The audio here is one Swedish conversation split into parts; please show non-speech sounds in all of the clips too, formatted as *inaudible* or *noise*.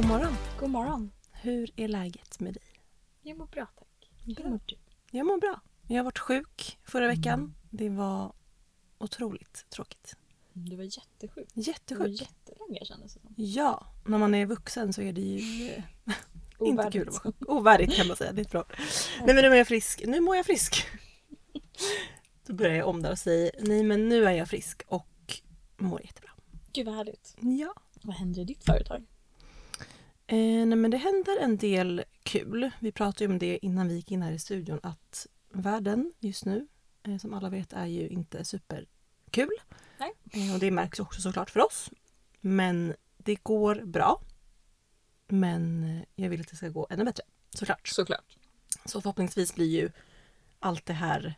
God morgon. God morgon. Hur är läget med dig? Jag mår bra tack. Hur mår du? Jag mår bra. Jag har varit sjuk förra veckan. Det var otroligt tråkigt. Du var jättesjuk. Det var Jättesjuk. jättelänge kändes det som. Ja, när man är vuxen så är det ju *laughs* inte kul att vara sjuk. Ovärdigt kan man säga. Det är ett bra. Nej men nu mår jag frisk. Nu mår jag frisk. *laughs* Då börjar jag om där och säger nej men nu är jag frisk och mår jättebra. Gud vad härligt. Ja. Vad händer i ditt företag? Eh, nej men det händer en del kul. Vi pratade ju om det innan vi gick in här i studion att världen just nu, eh, som alla vet, är ju inte superkul. Nej. Eh, och det märks också såklart för oss. Men det går bra. Men eh, jag vill att det ska gå ännu bättre, såklart. Såklart. Så förhoppningsvis blir ju allt det här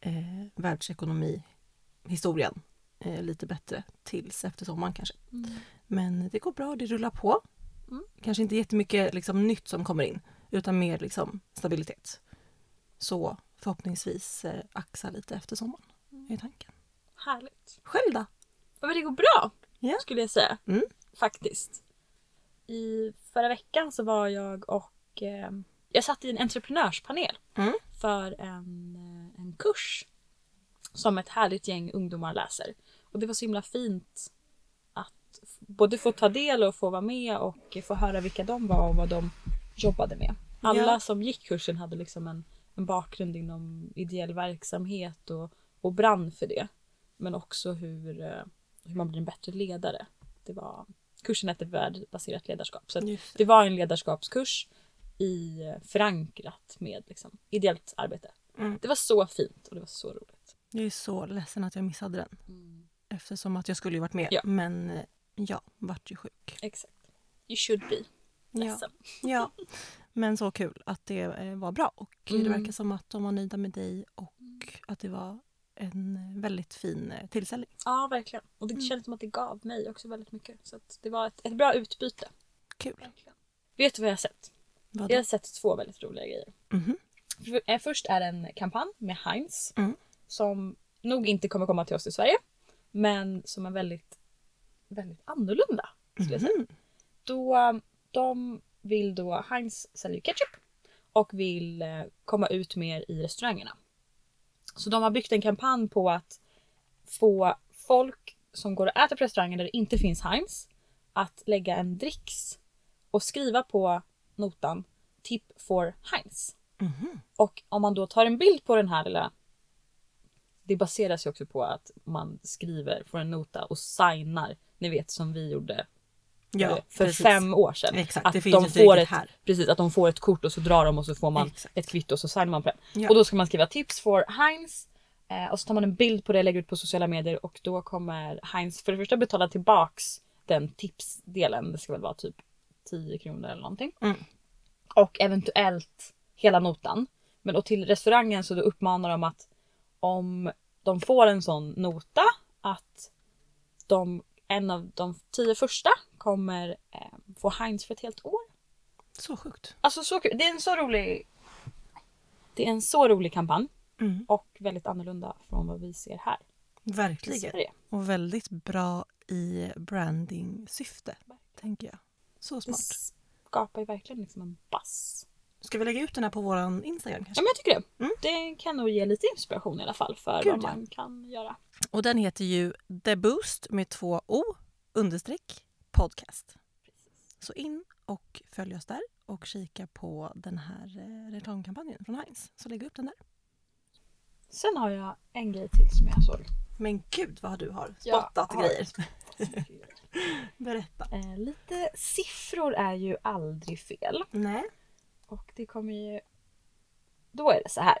eh, världsekonomihistorien eh, lite bättre tills efter sommaren kanske. Men det går bra, det rullar på. Mm. Kanske inte jättemycket liksom, nytt som kommer in utan mer liksom, stabilitet. Så förhoppningsvis eh, axa lite efter sommaren är tanken. Härligt. Själv då? Ja, men det går bra Ja. skulle jag säga. Mm. Faktiskt. I förra veckan så var jag och eh, jag satt i en entreprenörspanel Mm. för en, eh, en kurs som ett härligt gäng ungdomar läser. Och det var så himla fint både få ta del och få vara med och få höra vilka de var och vad de jobbade med. Alla Ja. som gick kursen hade liksom en, en bakgrund inom ideell verksamhet och, och brann för det. Men också hur, eh, hur man blir en bättre ledare. Det var, kursen hette värdebaserat ledarskap. Så Just det var en ledarskapskurs i eh, förankrat med liksom, ideellt arbete. Mm. Det var så fint och det var så roligt. Jag är så ledsen att jag missade den. Eftersom att jag skulle ju varit med. Ja. Men eh, ja, vart ju sjuk. Exakt. You should be. Ja. Ledsen. ja. Men så kul att det eh, var bra. Och det Mm. verkar som att de var nöjda med dig och att det var en väldigt fin eh, tillställning. Ja, verkligen. Och det kändes som att det gav mig också väldigt mycket. Så att det var ett, ett bra utbyte. Kul. Verkligen. Vet du vad jag har sett? Vadå? Jag har sett två väldigt roliga grejer. För- eh, Först är det en kampanj med Heinz Mm. som nog inte kommer komma till oss i Sverige. Men som är väldigt, väldigt annorlunda. Skulle jag säga. Mhm. Då, de vill då, Heinz säljer ketchup och vill eh, komma ut mer i restaurangerna. Så de har byggt en kampanj på att få folk som går och äter på restauranger där det inte finns Heinz att lägga en dricks och skriva på notan tip for Heinz. Mhm. Och om man då tar en bild på den här lilla det baseras ju också på att man skriver, får en nota och signar. Ni vet som vi gjorde Ja, för precis. fem år sedan. Exakt, att de får ett, här. Precis, att de får ett kort och så drar de och så får man Exakt. ett kvitto och så signar man på det. Ja. Och då ska man skriva tips for Heinz eh, och så tar man en bild på det och lägger ut på sociala medier och då kommer Heinz för det första betala tillbaks den tipsdelen. Det ska väl vara typ 10 kronor eller någonting. Mm. Och eventuellt hela notan. Men och till restaurangen så då uppmanar de att om de får en sån nota att de, en av de tio första kommer eh, få Heinz för ett helt år. Så sjukt. Alltså så kul. Det är en så rolig Det är en så rolig kampanj Mm. och väldigt annorlunda från vad vi ser här Verkligen. Och väldigt bra i branding-syfte, tänker jag. Så Det smart. skapar ju verkligen liksom en bass. Ska vi lägga ut den här på våran Instagram Ja kanske? men jag tycker det. Mm. Det kan nog ge lite inspiration i alla fall för Gud, vad ja. man kan göra. Och den heter ju The Boost med två O understreck podcast. Så in och följ oss där och kika på den här eh, reklamkampanjen från Heinz. Så lägg upp den där. Sen har jag en grej till som jag såg. Men gud vad du har spottat har grejer. *laughs* Berätta. Eh, lite siffror är ju aldrig fel. Nej. Och det kommer ju... Då är det så här.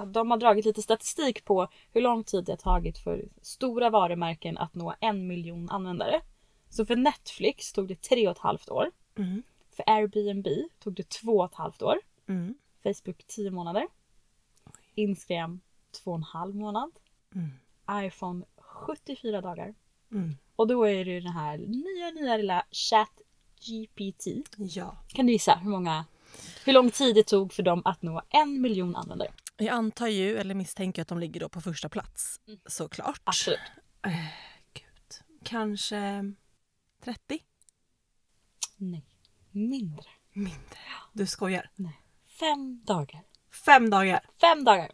Att de har dragit lite statistik på hur lång tid det har tagit för stora varumärken att nå en miljon användare. Så för Netflix tog det tre och ett halvt år. Mm. För Airbnb tog det två och ett halvt år. Mm. Facebook 10 månader. Instagram två och en halv månad. Mm. iPhone 74 dagar. Mm. Och då är det den här nya, nya lilla Chat GPT. Ja. Kan du gissa hur många hur lång tid det tog för dem att nå en miljon användare? Jag antar ju, eller misstänker att de ligger då på första plats. Mm. Såklart. Absolut. Gud. Kanske 30? Nej, mindre. Mindre. Du skojar. Nej. Fem dagar. Fem dagar. Fem dagar!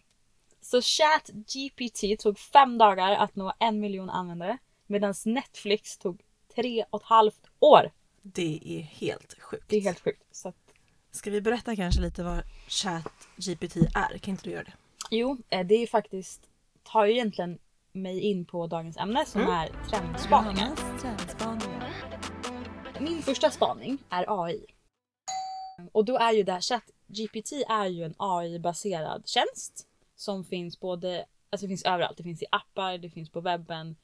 Så ChatGPT tog fem dagar att nå en miljon användare medan Netflix tog tre och ett halvt år. Det är helt sjukt. Det är helt sjukt. Så att, Ska vi berätta kanske lite vad ChatGPT är? Kan inte du göra det? jo, eh, det är faktiskt, tar ju egentligen mig in på dagens ämne som Mm. är trendspaningar. Trendspaningar. Min första spaning är AI. Och då är ju det här ChatGPT är ju en AI-baserad tjänst som finns både, alltså det finns överallt. Det finns i appar, det finns på webben.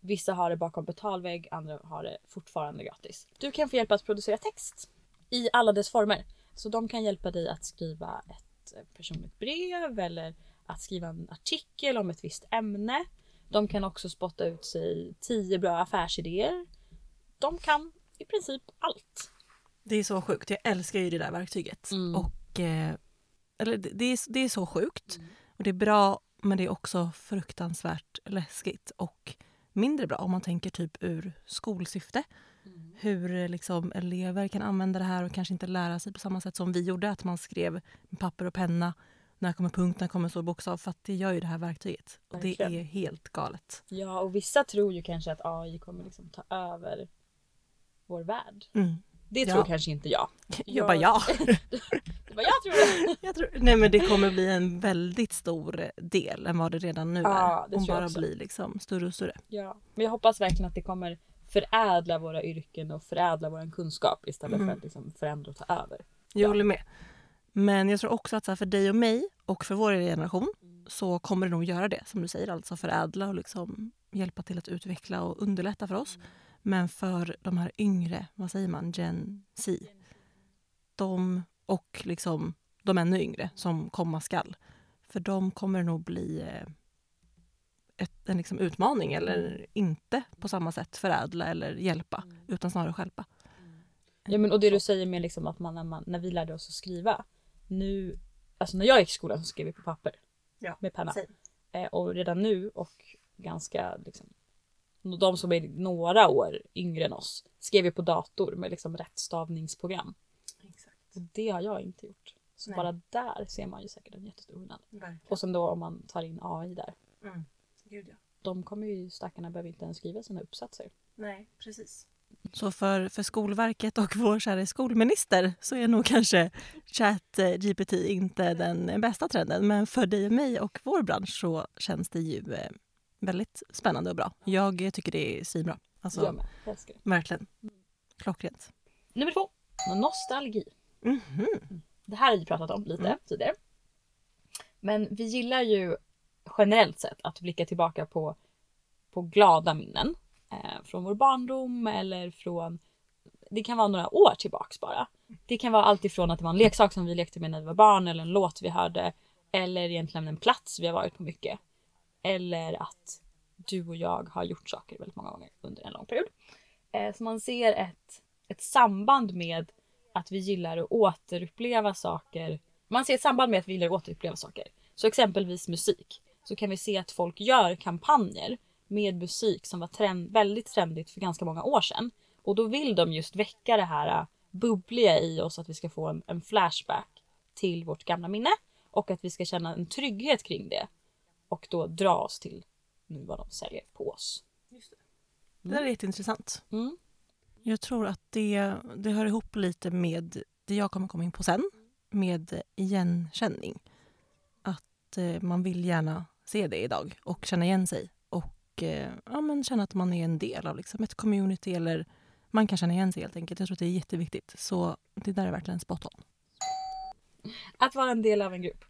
Vissa har det bakom betalvägg, andra har det fortfarande gratis. Du kan få hjälp att producera text i alla dess former. Så de kan hjälpa dig att skriva ett eh, personligt brev eller att skriva en artikel om ett visst ämne. De kan också spotta ut sig tio bra affärsidéer. De kan i princip allt. Det är så sjukt. Jag älskar ju det där verktyget. Mm. Och, eh, eller det, är, det är så sjukt. Och det är bra men det är också fruktansvärt läskigt och mindre bra om man tänker typ ur skolsyfte. Hur eh, liksom elever kan använda det här och kanske inte lära sig på samma sätt som vi gjorde. Att man skrev med papper och penna. När kommer punkt, när kommer stor bokstav. För att det gör ju det här verktyget. Och det Verkligen. är helt galet. Ja, och vissa tror ju kanske att AI kommer liksom ta över vår värld. Mm. Det Ja. tror kanske inte jag. Jag bara ja. *laughs* Det var jag tror det. *laughs* Jag tror, nej men det kommer bli en väldigt stor del än vad det redan nu Ja, är. Om jag bara blir liksom större och större. Ja. Men jag hoppas verkligen att det kommer förädla våra yrken och förädla vår kunskap istället Mm. för att liksom förändra och ta över. Jag Ja. håller med. Men jag tror också att här, för dig och mig och för vår generation så kommer det nog göra det som du säger. Alltså förädla och liksom hjälpa till att utveckla och underlätta för oss. Men för de här yngre, vad säger man, Gen Z. De och liksom de ännu yngre som komma skall. För dem kommer det nog bli eh, ett, en liksom utmaning eller inte på samma sätt förädla eller hjälpa utan snarare stjälpa. Ja men och det du säger med liksom att man när, man när vi lärde oss att skriva. Nu, alltså när jag gick i skolan så skrev vi på papper. Ja, Med penna. Eh, och redan nu och ganska liksom. De som är några år yngre än oss skrev ju på dator med liksom rättstavningsprogram. Och det har jag inte gjort. Så Nej. bara där ser man ju säkert en jättestor skillnad. Verkligen. Och sen då om man tar in AI där. Mm. Gud, ja. De kommer ju, stackarna behöver inte ens skriva sina uppsatser. Nej, precis. Så för, för Skolverket och vår kära skolminister så är nog kanske ChatGPT inte den bästa trenden. Men för dig och mig och vår bransch så känns det ju eh, väldigt spännande och bra. Jag tycker det är svinbra. Alltså, jag med, jag älskar verkligen. Klockrent. Nummer två. Nostalgi. Mhm. Det här har vi pratat om lite Mm. tidigare. Men vi gillar ju generellt sett att blicka tillbaka på, på glada minnen. Eh, från vår barndom eller från det kan vara några år tillbaks bara. Det kan vara allt ifrån att det var en leksak som vi lekte med när vi var barn eller en låt vi hörde. Eller egentligen en plats vi har varit på mycket. Eller att du och jag har gjort saker väldigt många gånger under en lång period. Eh, så man ser ett, ett samband med att vi gillar att återuppleva saker. Man ser ett samband med att vi gillar att återuppleva saker. Så exempelvis musik. Så kan vi se att folk gör kampanjer med musik som var trend, väldigt trendigt för ganska många år sedan. Och då vill de just väcka det här äh, bubbliga i oss att vi ska få en, en flashback till vårt gamla minne. Och att vi ska känna en trygghet kring det. Och då dra oss till nu vad de säljer på oss. Det där är jätteintressant. Mm. Jag tror att det, det hör ihop lite med det jag kommer komma in på sen, med igenkänning. Att eh, man vill gärna se det idag och känna igen sig och eh, ja, men känna att man är en del av liksom, ett community eller man kan känna igen sig helt enkelt. Jag tror att det är jätteviktigt. Så det där är verkligen spot on. Att vara en del av en grupp.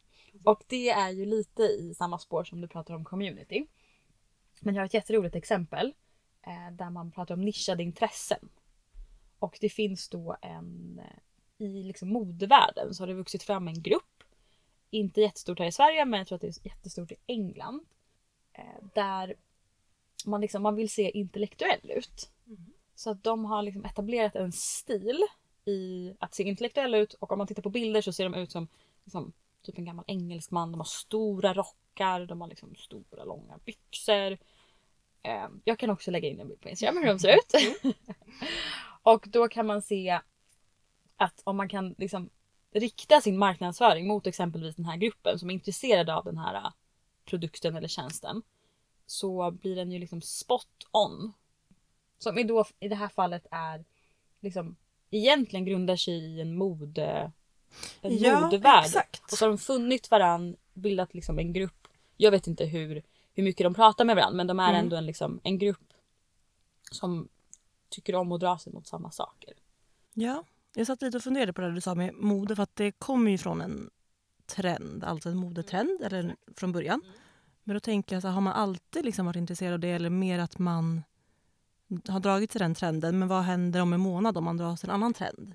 Och det är ju lite i samma spår som du pratar om community. Men jag har ett jätteroligt exempel eh, där man pratar om nischade intressen. Och det finns då en... Eh, I liksom modevärlden så har det vuxit fram en grupp. Inte jättestort här i Sverige men jag tror att det är jättestort i England. Eh, där man, liksom, man vill se intellektuell ut. Så att de har liksom etablerat en stil i att se intellektuell ut och om man tittar på bilder så ser de ut som liksom, typ en gammal engelsman. De har stora rockar, de har liksom stora långa byxor. Eh, jag kan också lägga in en bild på Instagram hur de ser ut. *laughs* *laughs* och då kan man se Att om man kan liksom rikta sin marknadsföring mot exempelvis den här gruppen som är intresserade av den här äh, produkten eller tjänsten. Så blir den ju liksom spot on. Som då, i det här fallet är liksom egentligen grundar sig i en mode en Ja, modevärld. exakt. Och så har de funnit varann, bildat liksom en grupp. Jag vet inte hur, hur mycket de pratar med varandra men de är Mm. ändå en, liksom, en grupp som tycker om att dra sig mot samma saker. Ja, jag satt lite och funderade på det du sa med mode för att det kommer ju från en trend, alltså en modetrend eller från början. Men då tänker jag så här, har man alltid liksom varit intresserad av det eller mer att man har dragit till den trenden men vad händer om en månad om man drar till en annan trend?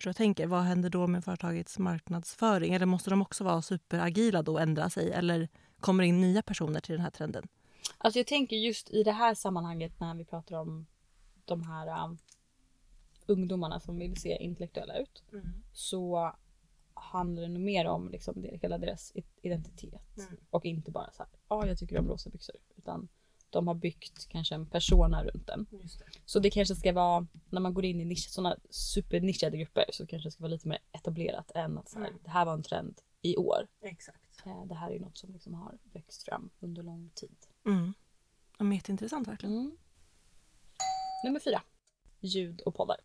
För jag tänker, vad händer då med företagets marknadsföring? Eller måste de också vara superagila då och ändra sig? Eller kommer det in nya personer till den här trenden? Alltså jag tänker just i det här sammanhanget när vi pratar om de här um, ungdomarna som vill se intellektuella ut. Så handlar det nog mer om liksom det, hela deras identitet. Mm. Och inte bara så här, ja jag tycker om rosa byxor. Utan de har byggt kanske en persona runt den. Så det kanske ska vara, när man går in i nisch, sådana supernischade grupper så kanske det ska vara lite mer etablerat än att så här, Mm. det här var en trend i år. Exakt. Eh, Det här är något som liksom har växt fram under lång tid. Mm. Ja, jätteintressant verkligen. Mm. Nummer fyra. Ljud och poddar.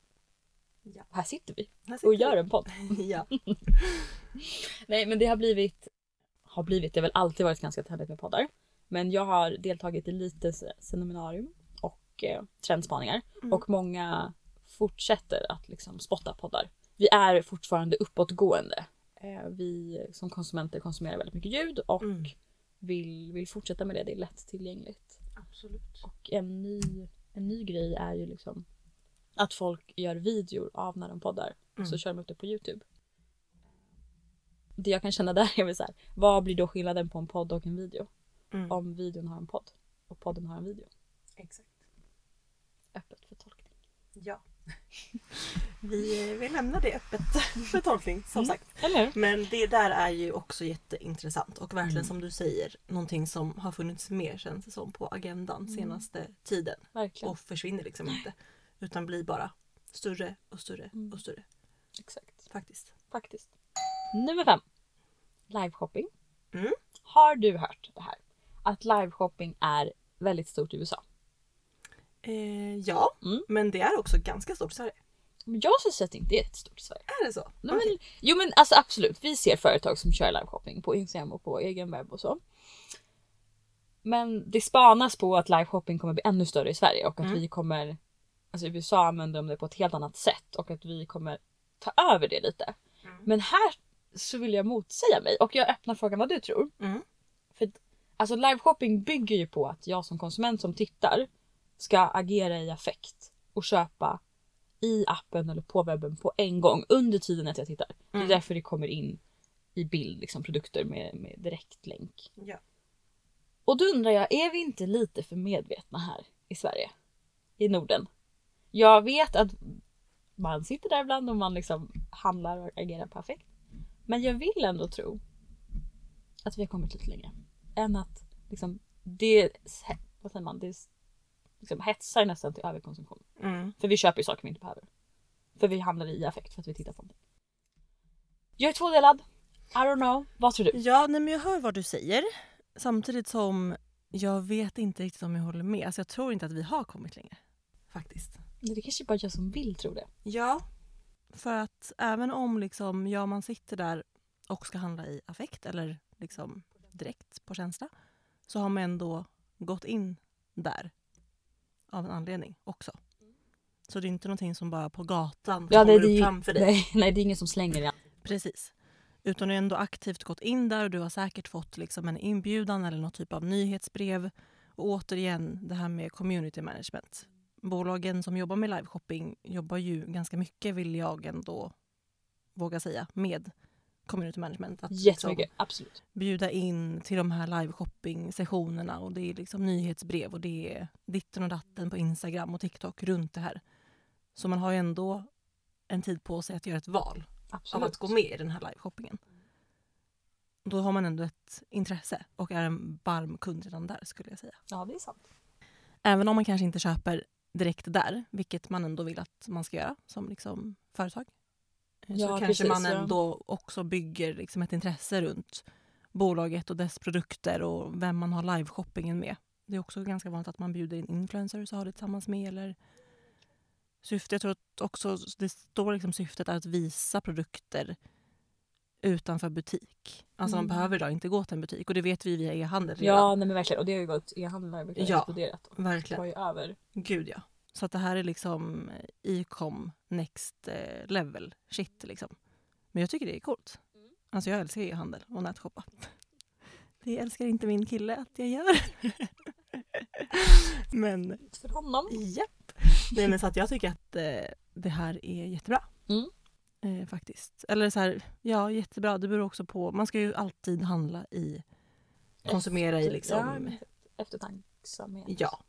Ja. Här sitter vi Här och sitter gör vi. en podd. *laughs* ja. *laughs* Nej men det har blivit, har blivit, det har väl alltid varit ganska trendigt med poddar. Men jag har deltagit i lite se- seminarium och eh, trendspaningar. Mm. Och många fortsätter att liksom spotta poddar. Vi är fortfarande uppåtgående. Eh, vi som konsumenter konsumerar väldigt mycket ljud och Mm. vill, vill fortsätta med det. Det är lättillgängligt. Absolut. Och en ny, en ny grej är ju liksom att folk gör videor av när de poddar. Mm. Så kör de upp det på Youtube. Det jag kan känna där är väl så här, vad blir då skillnaden på en podd och en video? Mm. Om videon har en podd och podden har en video. Exakt. Öppet för tolkning. Ja. *laughs* Vi, vi lämnar det öppet *laughs* för tolkning som Mm. sagt. Eller hur? Men det där är ju också jätteintressant och verkligen Mm. som du säger någonting som har funnits mer känns det som på agendan Mm. senaste tiden Verkligen. och försvinner liksom inte. Utan blir bara större och större Mm. och större Exakt. faktiskt. Faktiskt. Nummer fem. Liveshopping. Mm. Har du hört det här? Att liveshopping är väldigt stort i USA. Eh, ja, Mm. men det är också ganska stort i Sverige. Men jag skulle säga att det inte är jättestort i Sverige. Är det så? Nej, Okej. men, jo men alltså absolut, vi ser företag som kör liveshopping på Instagram och på egen webb och så. Men det spanas på att liveshopping kommer bli ännu större i Sverige och att Mm. vi kommer, alltså USA använder de det på ett helt annat sätt och att vi kommer ta över det lite. Mm. Men här så vill jag motsäga mig och jag öppnar frågan vad du tror. Mm. För alltså liveshopping bygger ju på att jag som konsument som tittar ska agera i affekt och köpa i appen eller på webben på en gång under tiden att jag tittar. Det är Mm. därför det kommer in i bild liksom produkter med, med direktlänk. Ja. Och då undrar jag, är vi inte lite för medvetna här i Sverige? I Norden? Jag vet att man sitter där ibland och man liksom handlar och agerar på affekt. Men jag vill ändå tro att vi har kommit lite längre. Än att liksom, det, vad säger man, det liksom hetsar nästan till överkonsumtion. Mm. För vi köper ju saker vi inte behöver. För vi handlar i affekt för att vi tittar på någonting. Jag är tvådelad. I don't know. Vad tror du? Ja, nej, men jag hör vad du säger. Samtidigt som jag vet inte riktigt om jag håller med. Alltså jag tror inte att vi har kommit längre. Faktiskt. Det kanske bara jag som vill tro det. Ja. För att även om liksom, ja, man sitter där och ska handla i affekt eller liksom direkt på känsla så har man ändå gått in där av en anledning också. Så det är inte någonting som bara på gatan Ja, kommer upp framför dig. nej, *laughs* nej, det är ingen som slänger det. Precis. Utan du har ändå aktivt gått in där och du har säkert fått liksom en inbjudan eller någon typ av nyhetsbrev. Och återigen det här med community management. Bolagen som jobbar med liveshopping jobbar ju ganska mycket vill jag ändå våga säga med community management. Att liksom Jättemycket, absolut. bjuda in till de här liveshopping-sessionerna och det är liksom nyhetsbrev och det är ditten och datten på Instagram och TikTok runt det här. Så man har ju ändå en tid på sig att göra ett val av absolut. att gå med i den här liveshoppingen. Då har man ändå ett intresse och är en varm kund redan där skulle jag säga. Ja, det är sant. Även om man kanske inte köper direkt där, vilket man ändå vill att man ska göra som liksom företag. Så Ja, kanske precis, man ja. ändå också bygger liksom ett intresse runt bolaget och dess produkter och vem man har liveshoppingen med. Det är också ganska vanligt att man bjuder in influencers och har det tillsammans med. Eller syftet, jag tror att också det står liksom syftet är att visa produkter utanför butik. Alltså man Mm. behöver idag inte gå till en butik och det vet vi via e-handel redan. Ja, nej men verkligen. Och det har ju gått, e-handeln har ju Ja, exploderat. verkligen. tar ju över. Gud ja. Så att det här är liksom e-com next eh, level shit liksom. Men jag tycker det är coolt. Alltså jag älskar e-handel och nätshoppa. *laughs* Det älskar inte min kille att jag gör. *laughs* men För honom. japp. Nej men så att jag tycker att eh, det här är jättebra. Mm. Eh, faktiskt. Eller så här, ja jättebra. Det beror också på, man ska ju alltid handla i, konsumera i Ja, liksom. men eftertanksamhet. Ja,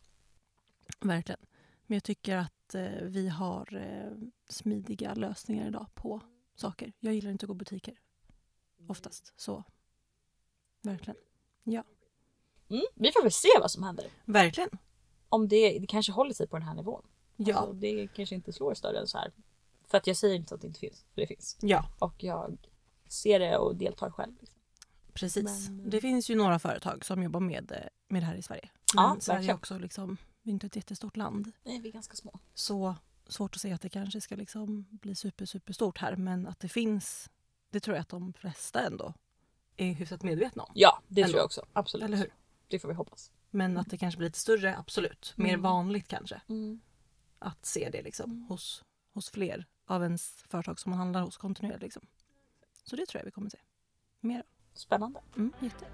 verkligen. Men jag tycker att eh, vi har eh, smidiga lösningar idag på saker. Jag gillar inte att gå butiker oftast. Så verkligen. Mm, vi får väl se vad som händer. Verkligen. Om det, det kanske håller sig på den här nivån. Ja. Alltså, det kanske inte slår större än så här. För att jag säger inte att det inte finns, för det finns. ja, Och jag ser det och deltar själv. Liksom. precis. Men- Det finns ju några företag som jobbar med, eh, med det här i Sverige. Ja, Men Sverige är verkligen. också liksom, vi är inte ett jättestort land. Nej, vi är ganska små. Så svårt att se att det kanske ska liksom bli super, super stort här. Men att det finns, det tror jag att de flesta ändå är hyfsat medvetna om. Ja, det Ändå. tror jag också. Absolut. Eller hur? Det får vi hoppas. Men att det kanske blir lite större, absolut. Mer Mm. vanligt kanske. Mm. Att se det liksom hos, hos fler av ens företag som man handlar hos kontinuerligt. Liksom. Så det tror jag vi kommer se. Mer av. Spännande. Mm, jätte.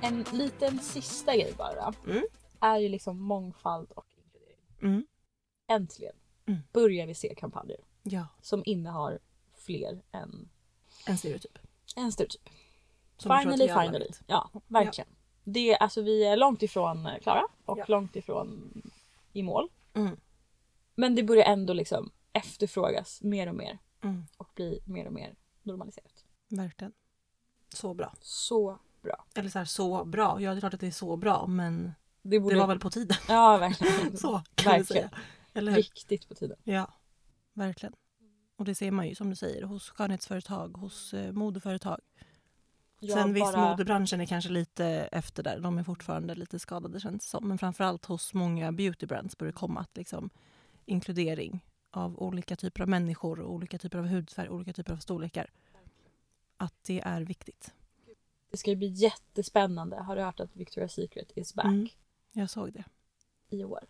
En liten sista grej bara. Mm. Är ju liksom mångfald och inkludering. Mm. Äntligen Mm. börjar vi se kampanjer Ja, som innehar fler än en stereotyp. en stereotyp. Som finally, vi finally. Ja, verkligen. Det, alltså, vi är långt ifrån eh, klara och Ja. långt ifrån i mål. Mm. Men det börjar ändå liksom efterfrågas mer och mer Mm. och bli mer och mer normaliserat. Verkligen. Så bra. Så bra. Eller så här, så bra. Ja, det är klart att det är så bra, men Det borde... det var väl på tiden. Ja, verkligen. *laughs* Så kan vi Verkligen. säga. Eller hur? Riktigt på tiden. Ja, verkligen. Och det ser man ju som du säger hos skönhetsföretag, hos eh, modeföretag. Jag Sen visst, bara- modebranschen är kanske lite efter där. De är fortfarande lite skadade känns det som. Men framförallt hos många beautybrands börjar det komma att liksom inkludering av olika typer av människor, olika typer av hudfärg, olika typer av storlekar. Att det är viktigt. Det ska ju bli jättespännande. Har du hört att Victoria's Secret is back Mm. Jag såg det. i år?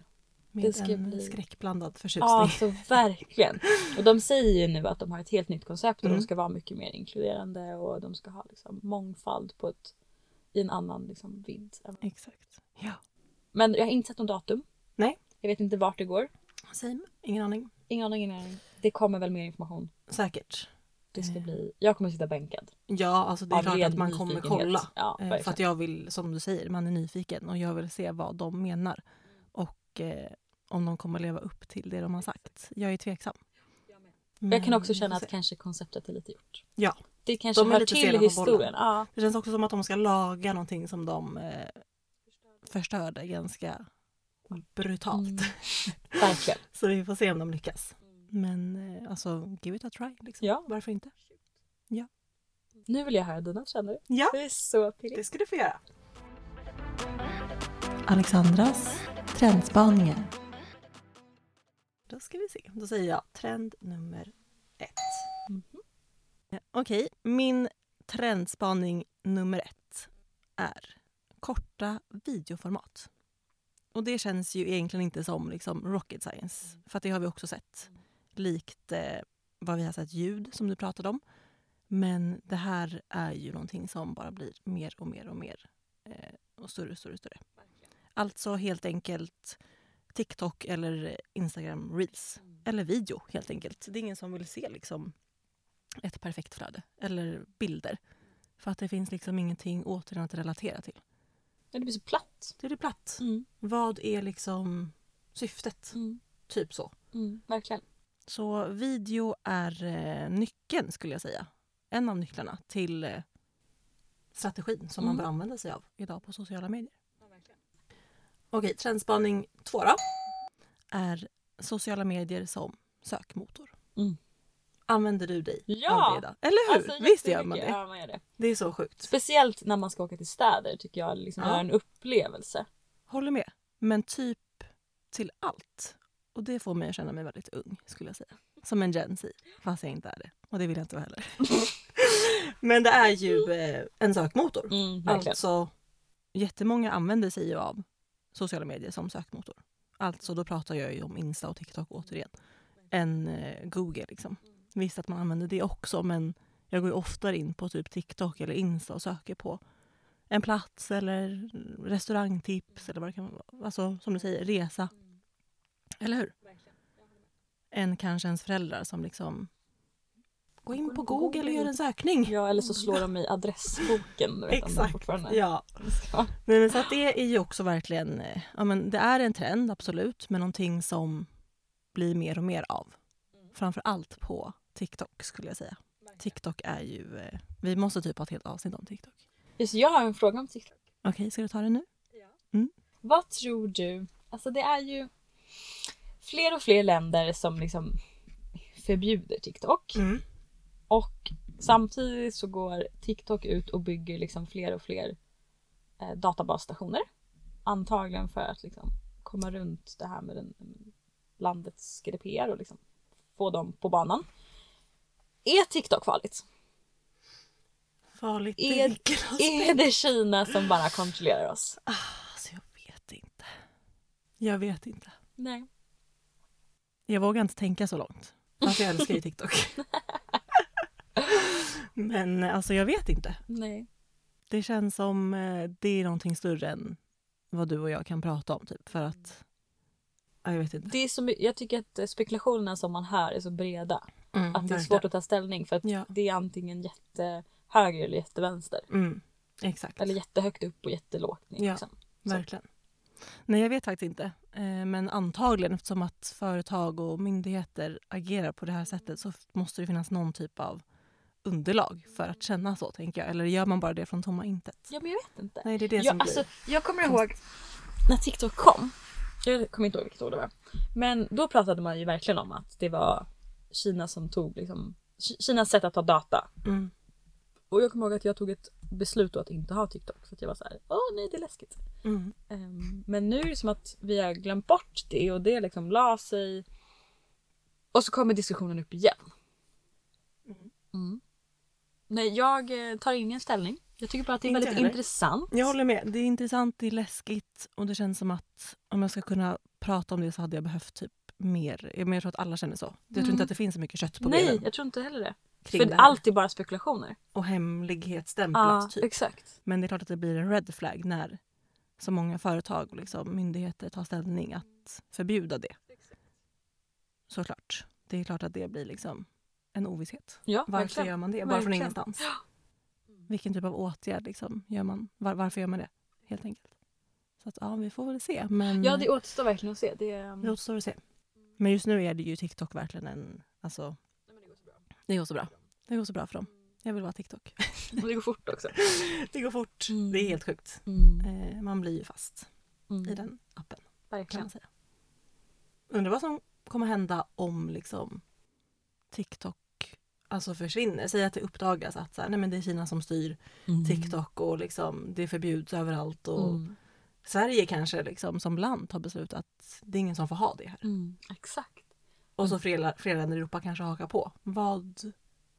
Med Det ska en bli- skräckblandad förtjusning. Ja, alltså verkligen. Och de säger ju nu att de har ett helt nytt koncept och Mm. de ska vara mycket mer inkluderande och de ska ha liksom mångfald på ett, i en annan liksom vidd. Exakt. Ja. Men jag har inte sett någon datum. Nej. Jag vet inte vart det går. Same. Ingen aning. Ingen aning, ingen aning. Det kommer väl mer information. Säkert. Det ska Eh. bli... Jag kommer sitta bänkad. Ja, alltså det är Av klart att man kommer kolla. Ja, Eh, för att jag vill, som du säger, man är nyfiken och jag vill se vad de menar. Och eh, om de kommer leva upp till det de har sagt. Jag är tveksam. Men jag kan också vi känna att kanske konceptet är lite gjort. Ja, Det kanske De hör till historien. Ja. det känns också som att de ska laga någonting som de eh, förstörde ganska brutalt. Mm. *laughs* Verkligen. Så vi får se om de lyckas. Men eh, alltså, give it a try. Liksom. Ja. Varför inte? Nu vill jag höra dina känner du? Ja, Det är så pirrigt. det ska du få göra. Alexandras trendspaningar. Då ska vi se. Då säger jag trend nummer ett. Mhm. Ja, Okej, min trendspaning nummer ett är korta videoformat. Och det känns ju egentligen inte som liksom rocket science. För att det har vi också sett. Likt eh, vad vi har sett ljud som du pratade om. Men det här är ju någonting som bara blir mer och mer och mer eh, och större och större och större. Alltså helt enkelt TikTok eller Instagram Reels. Eller video helt enkelt. Det är ingen som vill se liksom ett perfekt flöde eller bilder. För att det finns liksom ingenting återigen att relatera till. Ja, Det blir så platt. Det är det platt. Mm. Vad är liksom syftet? Mm. Typ så. Mm. Verkligen. Så video är eh, nyckeln skulle jag säga. En av nycklarna till eh, strategin som Mm. man bör använda sig av idag på sociala medier. Okej, trendspaning två då. Är sociala medier som sökmotor. Mm. Använder du dig Ja! av det idag? Eller hur? Alltså, Visst gör man det? Ja, man gör det. Det är så sjukt. Speciellt när man ska åka till städer tycker jag liksom Ja. göra en upplevelse. Håller med. Men typ till allt. Och det får mig att känna mig väldigt ung skulle jag säga. Som en Gen Z. Fast jag inte är det. Och det vill jag inte vara heller. *laughs* Men det är ju eh, en sökmotor. Mm, verkligen. Alltså jättemånga använder sig ju av sociala medier som sökmotor. Alltså då pratar jag ju om Insta och TikTok återigen. Än eh, Google liksom. Visst att man använder det också men jag går ju oftare in på typ TikTok eller Insta och söker på en plats eller restaurangtips eller vad det kan vara. Alltså som du säger, resa. Eller hur? Än kanske ens föräldrar som liksom går in på Google och gör en sökning. Ja, eller så slår de i adressboken. Vet, Exakt. Ja. Nej, men så att det är ju också verkligen, eh, ja men det är en trend absolut, men någonting som blir mer och mer av. Framför allt på TikTok skulle jag säga. TikTok är ju, eh, vi måste typ ha ett helt avsnitt om TikTok. Just, jag har en fråga om TikTok. Okej, ska du ta det nu? Vad tror du? Alltså det är ju fler och fler länder som liksom förbjuder TikTok. Mm. Och samtidigt så går TikTok ut och bygger liksom fler och fler eh, databasstationer. Antagligen för att liksom komma runt det här med den, landets GDPR och liksom få dem på banan. Är TikTok farligt? Farligt Är-? Är det Kina som bara kontrollerar oss? Alltså jag vet inte. Jag vet inte. Nej. Jag vågar inte tänka så långt. Fast jag älskar ju TikTok. *laughs* men alltså jag vet inte. Nej. Det känns som eh, det är någonting större än vad du och jag kan prata om. Typ, för att... Ja, jag vet inte. Det är så, jag tycker att spekulationerna som man hör är så breda. Mm, Att det är verkligen. svårt att ta ställning för att Ja. det är antingen jättehöger eller jättevänster. Mm, exakt, Eller jättehögt upp och jättelågt ner. Ja. Liksom. verkligen. Nej, jag vet faktiskt inte. Eh, men antagligen eftersom att företag och myndigheter agerar på det här sättet så måste det finnas någon typ av underlag för att känna så, tänker jag. Eller gör man bara det från tomma intet? Ja men jag vet inte. Nej, det är det Jag, som alltså, blir... jag kommer ihåg när TikTok kom. Jag kommer inte ihåg vilket år det var. Men då pratade man ju verkligen om att det var Kina som tog liksom Ki- Kinas sätt att ta data. Mm, Och jag kommer ihåg att jag tog ett beslut då att inte ha TikTok. För att jag var så här, åh nej det är läskigt. mm, Ehm, men nu är det som att vi har glömt bort det och det liksom la sig. Och så kommer diskussionen upp igen. Mm. Nej, jag eh, tar ingen ställning. Jag tycker bara att det är Inte väldigt heller. intressant. Jag håller med. Det är intressant, det är läskigt och det känns som att om jag ska kunna prata om det så hade jag behövt typ mer. Jag men jag tror att alla känner så. Jag tror Mm. inte att det finns så mycket kött på Nej, benen jag tror inte heller det. kring För det här. allt är bara spekulationer. Och hemlighetsstämplat Ja, typ. exakt. Men det är klart att det blir en red flag när så många företag och liksom myndigheter tar ställning att förbjuda det. Såklart. Det är klart att det blir liksom en ovisshet. Ja, Varför verkligen. gör man det? Bara från ingenstans. Vilken typ av åtgärd liksom gör man? Var, varför gör man det? Helt enkelt. Så att ja, vi får väl se. Men Ja, det återstår verkligen att se. Det, um... det återstår att se. Men just nu är det ju TikTok verkligen en... Alltså, det går så bra. Det går så bra för dem. Jag vill vara TikTok. och *laughs* det går fort också. *laughs* Det går fort. Mm. Det är helt sjukt. Mm. Eh, man blir ju fast i Mm. den appen kan Verkligen. man säga. Undrar vad som kommer hända om liksom TikTok alltså försvinner. Säg att det uppdagas att så här, nej men det är Kina som styr Mm. TikTok och liksom, det förbjuds överallt. Och Mm. Sverige kanske liksom som land har beslutat att det är ingen som får ha det här. Mm. Exakt. Och så flera, flera länder i Europa kanske hakar på. Vad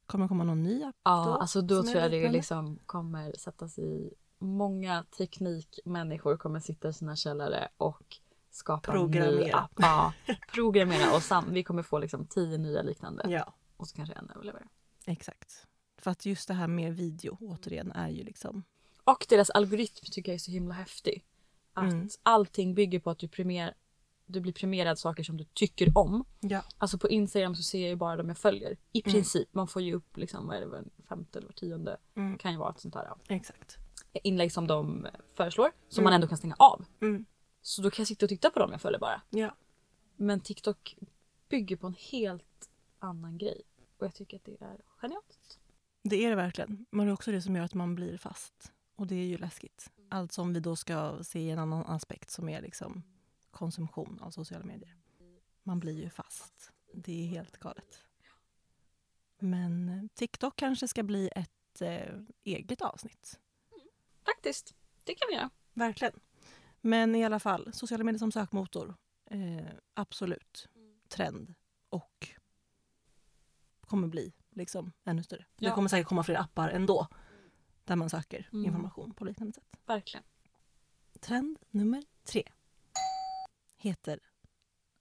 Kommer det komma någon ny app Ja, då? alltså då tror jag det liksom kommer sättas i många teknikmänniskor kommer sitta i sina källare och skapa Programmera. Ja, *laughs* programmera och sam- vi kommer få liksom tio nya liknande Ja, och så kanske en överlever. exakt. För att just det här med video återigen är ju liksom... Och deras algoritm tycker jag är så himla häftig. Att Mm. allting bygger på att du, premier, du blir premierad saker som du tycker om. Ja. Alltså på Instagram så ser jag ju bara de jag följer. I Mm. princip. Man får ju upp liksom, vad är det, var femte eller var tionde. Mm. Kan ju vara ett sånt här ja, Exakt. inlägg som de föreslår. Som Mm. man ändå kan stänga av. Mm. Så då kan jag sitta och titta på dem jag följer bara. Ja. Men TikTok bygger på en helt annan grej. Och jag tycker att det är genialt. Det är det verkligen. Men det är också det som gör att man blir fast. Och det är ju läskigt. Allt som vi då ska se i en annan aspekt som är liksom konsumtion av sociala medier. Man blir ju fast. Det är helt galet. Men TikTok kanske ska bli ett eh, eget avsnitt. Faktiskt. Det kan vi göra. Verkligen. Men i alla fall, sociala medier som sökmotor. Eh, absolut. Trend. Och kommer bli liksom ännu större. Det Ja. kommer säkert komma fler appar ändå. Där man söker Mm. information på liknande sätt. Verkligen. Trend nummer tre. Heter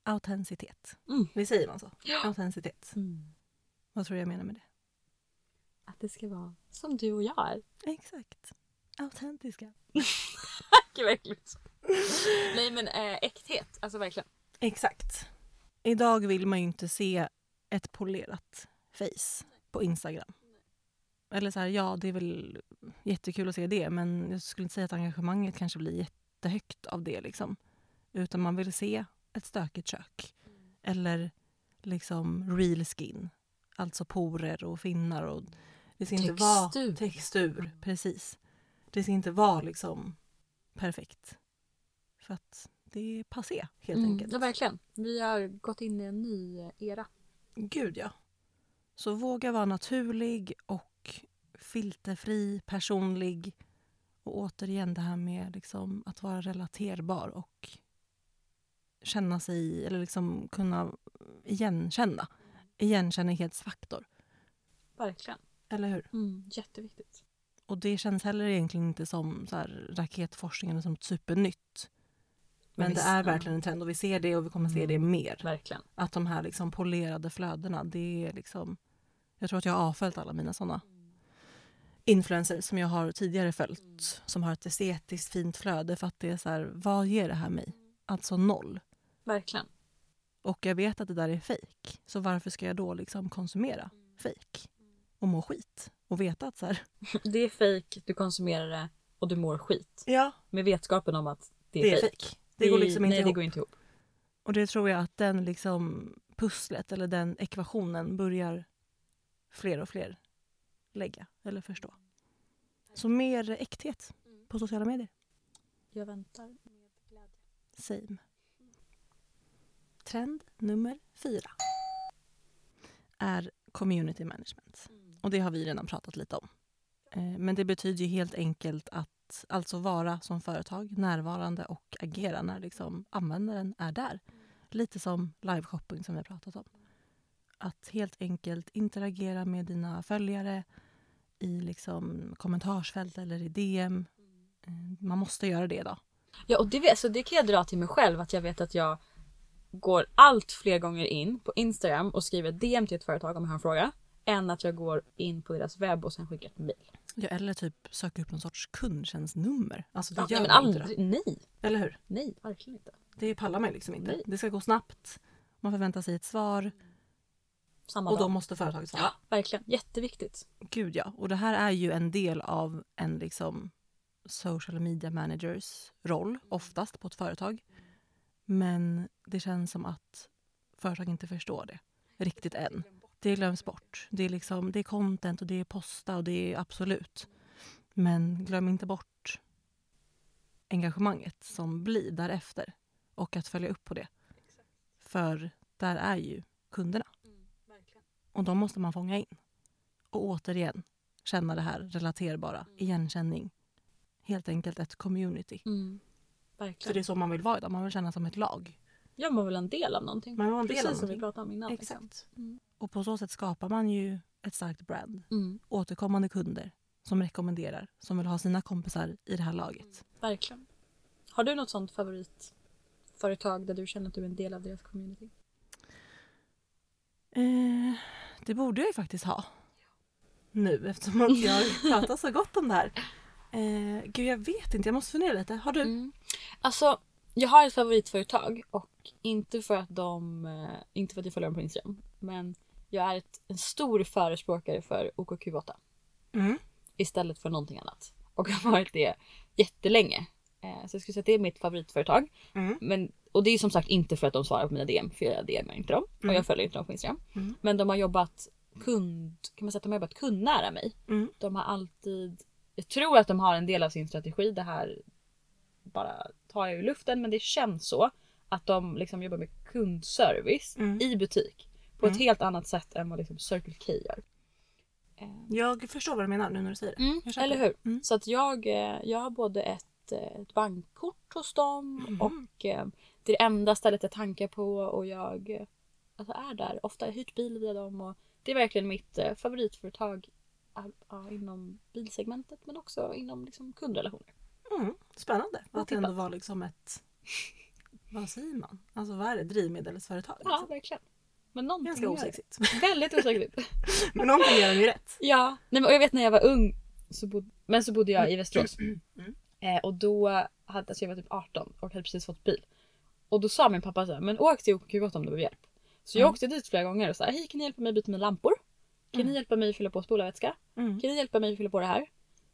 autenticitet. Mm. Vi säger man så? Ja. Autenticitet. Vad tror du jag menar med det? Att det ska vara som du och jag är. Exakt. Autentiska. Gud vad äckligt. *laughs* Nej men äh, äkthet. Alltså verkligen. Exakt. Idag vill man ju inte se ett polerat face på Instagram. Eller så här, ja det är väl jättekul att se det men jag skulle inte säga att engagemanget kanske blir jättehögt av det liksom. Utan man vill se ett stökigt kök. Eller liksom real skin. Alltså porer och finnar och det ska inte vara Textur. textur. Precis. Det ska inte vara liksom perfekt. För att det är passé helt Mm. enkelt. Ja verkligen. Vi har gått in i en ny era. Gud ja. Så våga vara naturlig och filterfri, personlig. Och återigen det här med liksom att vara relaterbar och känna sig, eller liksom kunna igenkänna. Igenkännlighetsfaktor. Verkligen. Eller hur? Mm. Jätteviktigt. Och det känns heller egentligen inte som så raketforskning eller som supernytt. Men Men det visst, är verkligen en trend och vi ser det och vi kommer se det Mm. mer. Verkligen. Att de här liksom polerade flödena, det är liksom... Jag tror att jag har avföljt alla mina såna influencers som jag har tidigare följt som har ett estetiskt fint flöde för att det är så här, vad ger det här mig? Alltså noll. Verkligen. Och jag vet att det där är fejk. Så varför ska jag då liksom konsumera fejk? Och må skit? Och veta att så här... *laughs* Det är fejk, du konsumerar det och du mår skit. Ja, Med vetskapen om att det är, det är fejk. fejk. Det går liksom inte nej, det ihop. går inte ihop. Och det tror jag att den liksom pusslet eller den ekvationen börjar fler och fler lägga eller förstå. Så mer äkthet på sociala medier. Jag väntar med glädje. Same. Trend nummer fyra är community management. Och det har vi redan pratat lite om. Eh, Men det betyder ju helt enkelt att alltså vara som företag närvarande och agera när liksom användaren är där. Lite som liveshopping som vi har pratat om. Att helt enkelt interagera med dina följare i liksom kommentarsfält eller i DM. Eh, man måste göra det idag. Ja och det, så det kan jag dra till mig själv att jag vet att jag går allt fler gånger in på Instagram och skriver DM till ett företag om jag har en fråga. Än att jag går in på deras webb och sen skickar ett mail. Ja, eller typ söka upp någon sorts kundtjänstnummer. Alltså det Ja, gör nej, men inte. aldrig, då. nej, Eller hur? nej, verkligen inte. Det pallar man liksom inte. Nej. Det ska gå snabbt. Man förväntar sig ett svar Samma och då dag. måste företaget svara. Ja, verkligen. Jätteviktigt. Gud ja. Och det här är ju en del av en liksom social media managers roll, oftast på ett företag. Men det känns som att företag inte förstår det riktigt än. Det glöms bort. Det är, liksom, det är content och det är posta och det är absolut. Men glöm inte bort engagemanget som blir därefter och att följa upp på det. För där är ju kunderna och de måste man fånga in. Och återigen känna det här relaterbara, igenkänning. Helt enkelt ett community. Mm. För det är så man vill vara idag, man vill känna som ett lag. Jag var väl en del av någonting. Man vill vara en del Precis av som vi någonting. pratade om innan. liksom. Exakt. Och på så sätt skapar man ju ett starkt brand. Mm. Återkommande kunder som rekommenderar, som vill ha sina kompisar i det här laget. Verkligen. Har du något sånt favoritföretag där du känner att du är en del av deras community? Eh, det borde jag ju faktiskt ha. Nu eftersom att jag *laughs* pratar så gott om det här. Eh, gud jag vet inte, jag måste fundera lite. Har du? Mm. Alltså, jag har ett favoritföretag och inte för att de, eh, inte för att jag följer dem på Instagram, men jag är ett, en stor förespråkare för OKQ8 Mm. istället för någonting annat. Och har varit det jättelänge. Eh, så jag skulle säga att det är mitt favoritföretag. Mm. Men, och det är som sagt inte för att de svarar på mina DM, för jag DMar inte dem. Och Mm. jag följer inte dem på Instagram. Mm. Men de har jobbat kund, kan man säga att de har jobbat kundnära mig. Mm. De har alltid, jag tror att de har en del av sin strategi, det här bara tar jag ur luften men det känns så. Att de liksom jobbar med kundservice Mm. i butik. På ett Mm. helt annat sätt än vad liksom Circle K gör. Eh, Jag förstår vad du menar nu när du säger det. Mm, eller hur? Mm. Så att jag, eh, jag har både ett, eh, ett bankkort hos dem Mhm. och eh, det är det enda stället jag tankar på och jag alltså är där. Ofta har jag hyrt bil via dem och det är verkligen mitt favoritföretag ja, inom bilsegmentet men också inom liksom, kundrelationer. Mm. Spännande. Att det ändå var liksom ett... Vad säger man? Alltså vad är det? Drivmedelsföretag? Ja, liksom. verkligen. Men någonting Ganska osexigt. Väldigt osexigt. *laughs* Men någonting gör de ju rätt. Ja, nej, men, och jag vet när jag var ung så bod, men så bodde jag i Västerås. Mm. Eh, och då hade alltså jag var typ 18 och hade precis fått bil. Och då sa min pappa så här, men åk till OKQ8 om du behöver hjälp. Så jag Mm. åkte dit flera gånger och sa hej kan ni hjälpa mig byta mina lampor? Kan ni hjälpa mig fylla på spolarvätska? Mm. Kan ni hjälpa mig fylla på det här?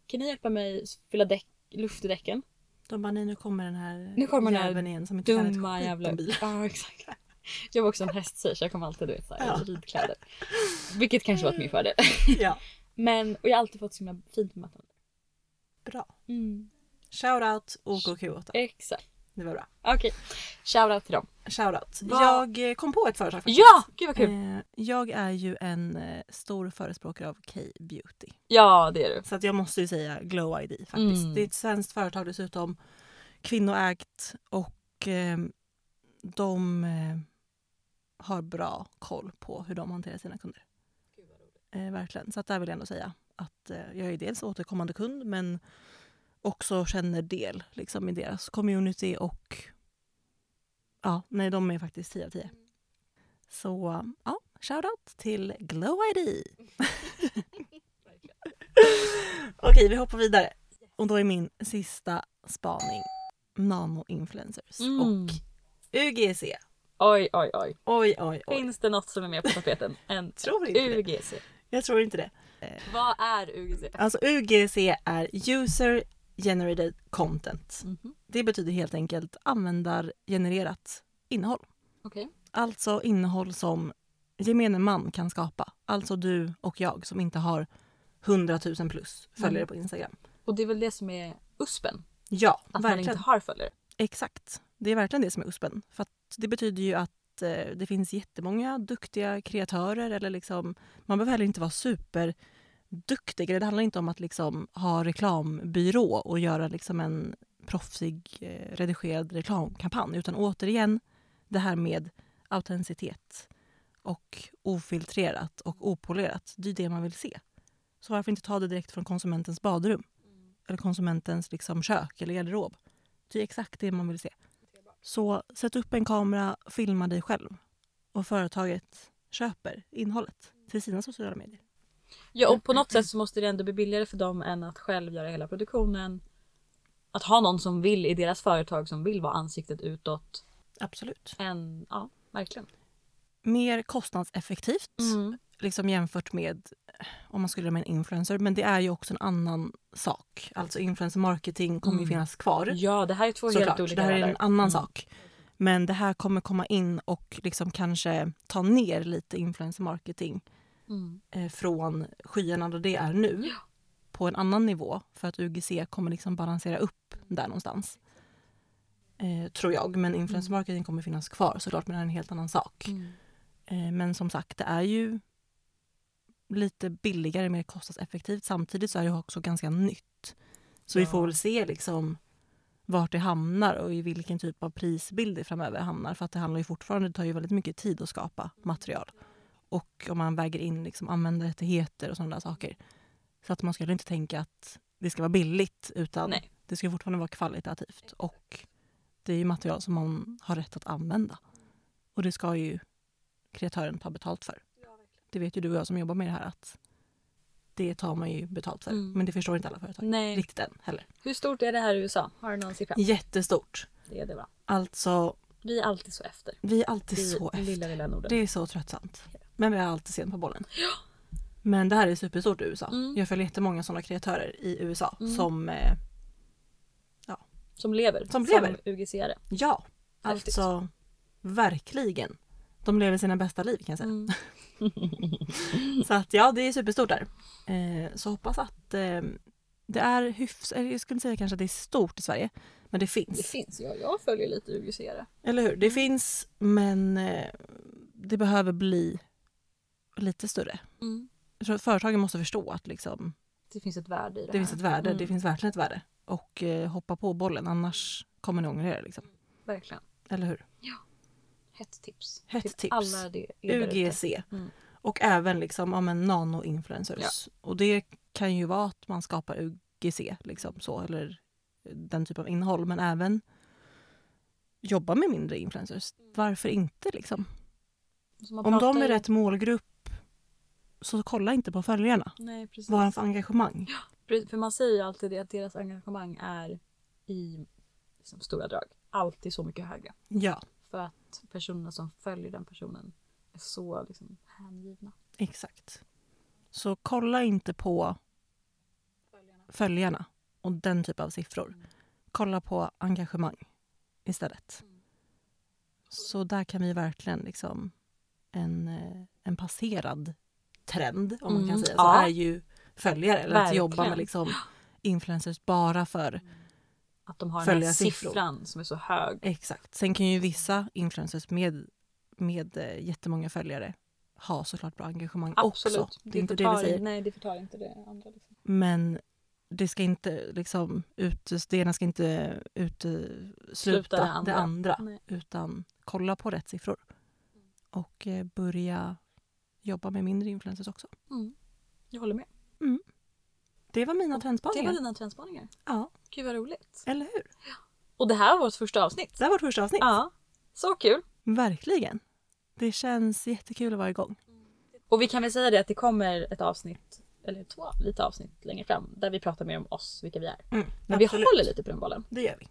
Kan ni hjälpa mig fylla däck, luft i däcken? De bara, nej nu kommer den här Nu kommer den här igen som inte kan ett skit jävla... bil. Ja exakt. *laughs* Jag var också en hästtjej så jag kom alltid såhär Ja. ridkläder. Vilket kanske var till min fördel. *laughs* Ja, *laughs* Men, och jag har alltid fått så himla fint bemötande. bra. Mm. Shoutout OKQ8. Exakt. Det var bra. Okej. Shoutout till dem. Shoutout. Jag eh, kom på ett företag faktiskt. Ja! Gud vad kul! Eh, Jag är ju en eh, stor förespråkare av K-beauty. Ja det är du. Så att jag måste ju säga Glow ID faktiskt. Mm. Det är ett svenskt företag dessutom. Kvinnoägt och eh, de har bra koll på hur de hanterar sina kunder. Eh, verkligen. Så att där vill jag ändå säga att eh, jag är dels återkommande kund men också känner del liksom, i deras community och ja, nej de är faktiskt 10 av 10. Så ja, shoutout till Glow ID. *laughs* *laughs* Okej, vi hoppar vidare. Och då är min sista spaning nano-influencers Mm. och UGC. Oj oj oj. Oj, oj, oj. Finns det något som är mer på tapeten än *laughs* Tror inte det. UGC? Jag tror inte det. Vad är UGC? Alltså UGC är User Generated Content. Mhm. Det betyder helt enkelt användargenererat innehåll. Okej. Alltså innehåll som gemene man kan skapa. Alltså du och jag som inte har 100 000 plus följare Mm. på Instagram. Och det är väl det som är USPen? Ja, Att man verkligen. inte har följare? Exakt. Det är verkligen det som är USPen. För att det betyder ju att eh, det finns jättemånga duktiga kreatörer. Eller liksom, man behöver heller inte vara superduktig. Det handlar inte om att liksom ha reklambyrå och göra liksom en proffsig eh, redigerad reklamkampanj. Utan återigen det här med autenticitet och ofiltrerat och opolerat. Det är det man vill se. Så varför inte ta det direkt från konsumentens badrum? Eller konsumentens liksom kök eller garderob. Det är exakt det man vill se. Så sätt upp en kamera, filma dig själv. Och företaget köper innehållet till sina sociala medier. Ja och på något sätt så måste det ändå bli billigare för dem än att själv göra hela produktionen. Att ha någon som vill i deras företag som vill vara ansiktet utåt. Absolut. Än, ja verkligen. Mer kostnadseffektivt Mm. Liksom jämfört med eh, om man skulle göra med en influencer. Men det är ju också en annan sak. Alltså influencer marketing kommer ju Mm. finnas kvar. Ja det här är två Såklart, helt olika det här är en annan Mm. sak. Men det här kommer komma in och liksom kanske ta ner lite influencer marketing Mm. eh, från skyarna där det är nu på en annan nivå för att UGC kommer liksom balansera upp där någonstans. Eh, tror jag. Men influencer marketing kommer finnas kvar såklart men det är en helt annan sak. Mm. Eh, men som sagt det är ju lite billigare, mer kostnadseffektivt. Samtidigt så är det också ganska nytt. Så vi Ja. får väl se liksom vart det hamnar och i vilken typ av prisbild det framöver hamnar. För att det handlar ju fortfarande, det tar ju väldigt mycket tid att skapa material. Och om man väger in liksom användarrättigheter och sådana saker. Så att man skulle inte tänka att det ska vara billigt utan Nej. det ska fortfarande vara kvalitativt. Och det är ju material som man har rätt att använda. Och det ska ju kreatören ta betalt för. Det vet ju du och jag som jobbar med det här att det tar man ju betalt för. Mm. Men det förstår inte alla företag Nej. riktigt än heller. Hur stort är det här i USA? Har du någon siffra? Jättestort. Det är det va? Alltså, Vi är alltid så efter. vi är alltid I så efter. lilla lilla Norden. Det är så tröttsamt. Men vi är alltid sen på bollen. Men det här är superstort i USA. Mm. Jag följer jättemånga sådana kreatörer i USA Mm. som, eh, Som lever. Som lever. UGC-are. ja, Häftigt. alltså verkligen. De lever sina bästa liv kan jag säga. Mm. *laughs* så att ja, det är superstort där. Eh, så hoppas att eh, det är hyfs... eller Jag skulle säga kanske att det är stort i Sverige. Men det finns. Det finns, ja, jag följer lite UGC. Eller hur? Det finns men eh, det behöver bli lite större. Mm. Företagen måste förstå att liksom, Det finns ett värde i det, det här. finns ett värde. Mm. Det finns verkligen ett värde. Och eh, hoppa på bollen annars kommer ni ångra er. Liksom. Verkligen. Eller hur? Hett tips. Hett till tips. alla det. UGC. Mm. Och även liksom, ja, men nano-influencers. Och det kan ju vara att man skapar UGC liksom så, eller den typen av innehåll. Men även jobba med mindre influencers. Varför inte liksom? Om de är rätt målgrupp så kolla inte på följarna. Nej, precis. Vad har de för engagemang? Precis, För man säger ju alltid det att deras engagemang är i liksom, stora drag alltid så mycket högre. Ja, För att personerna som följer den personen är så liksom, hängivna. exakt. Så kolla inte på följarna och den typen av siffror. Mm. Kolla på engagemang istället. Mm. Så där kan vi verkligen liksom en, eh, en passerad trend om man kan Mm, säga ja. så är ju följare. Eller att jobba Verkligen. med liksom influencers bara för Att de har den här Följarsiffror. siffran som är så hög. Exakt. Sen kan ju vissa influencers med, med eh, jättemånga följare ha såklart bra engagemang Absolut. också. Det är inte det vi säger. Nej, det förtar inte det andra. Liksom. Men det ska inte liksom ut, det ena ska inte utesluta Sluta det det andra. andra. Nej. Utan kolla på rätt siffror. Och eh, börja jobba med mindre influencers också. Mm. Jag håller med. Det var mina Det trendspaningar. var dina trendspaningar. Ja, Gud vad roligt. eller hur? Och det här var vårt första avsnitt. Det här var vårt första avsnitt. Ja, så kul. Verkligen. Det känns jättekul att vara igång. Och vi kan väl säga det att det kommer ett avsnitt, eller två lite avsnitt längre fram, där vi pratar mer om oss, vilka vi är. Mm, Men vi absolut. håller lite på den bollen. Det gör vi.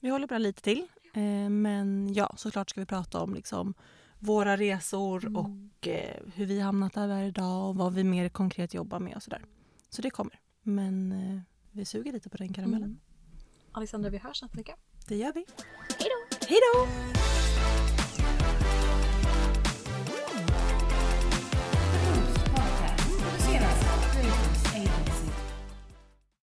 Vi håller på här lite till. Eh, men ja, såklart ska vi prata om liksom våra resor Mm. och eh, hur vi hamnat där vi är idag och vad vi mer konkret jobbar med och sådär. Så det kommer. Men eh, vi suger lite på den karamellen. Mm. Alexandra, vi hörs nästa vecka. Det gör vi. Hej då! Hej då!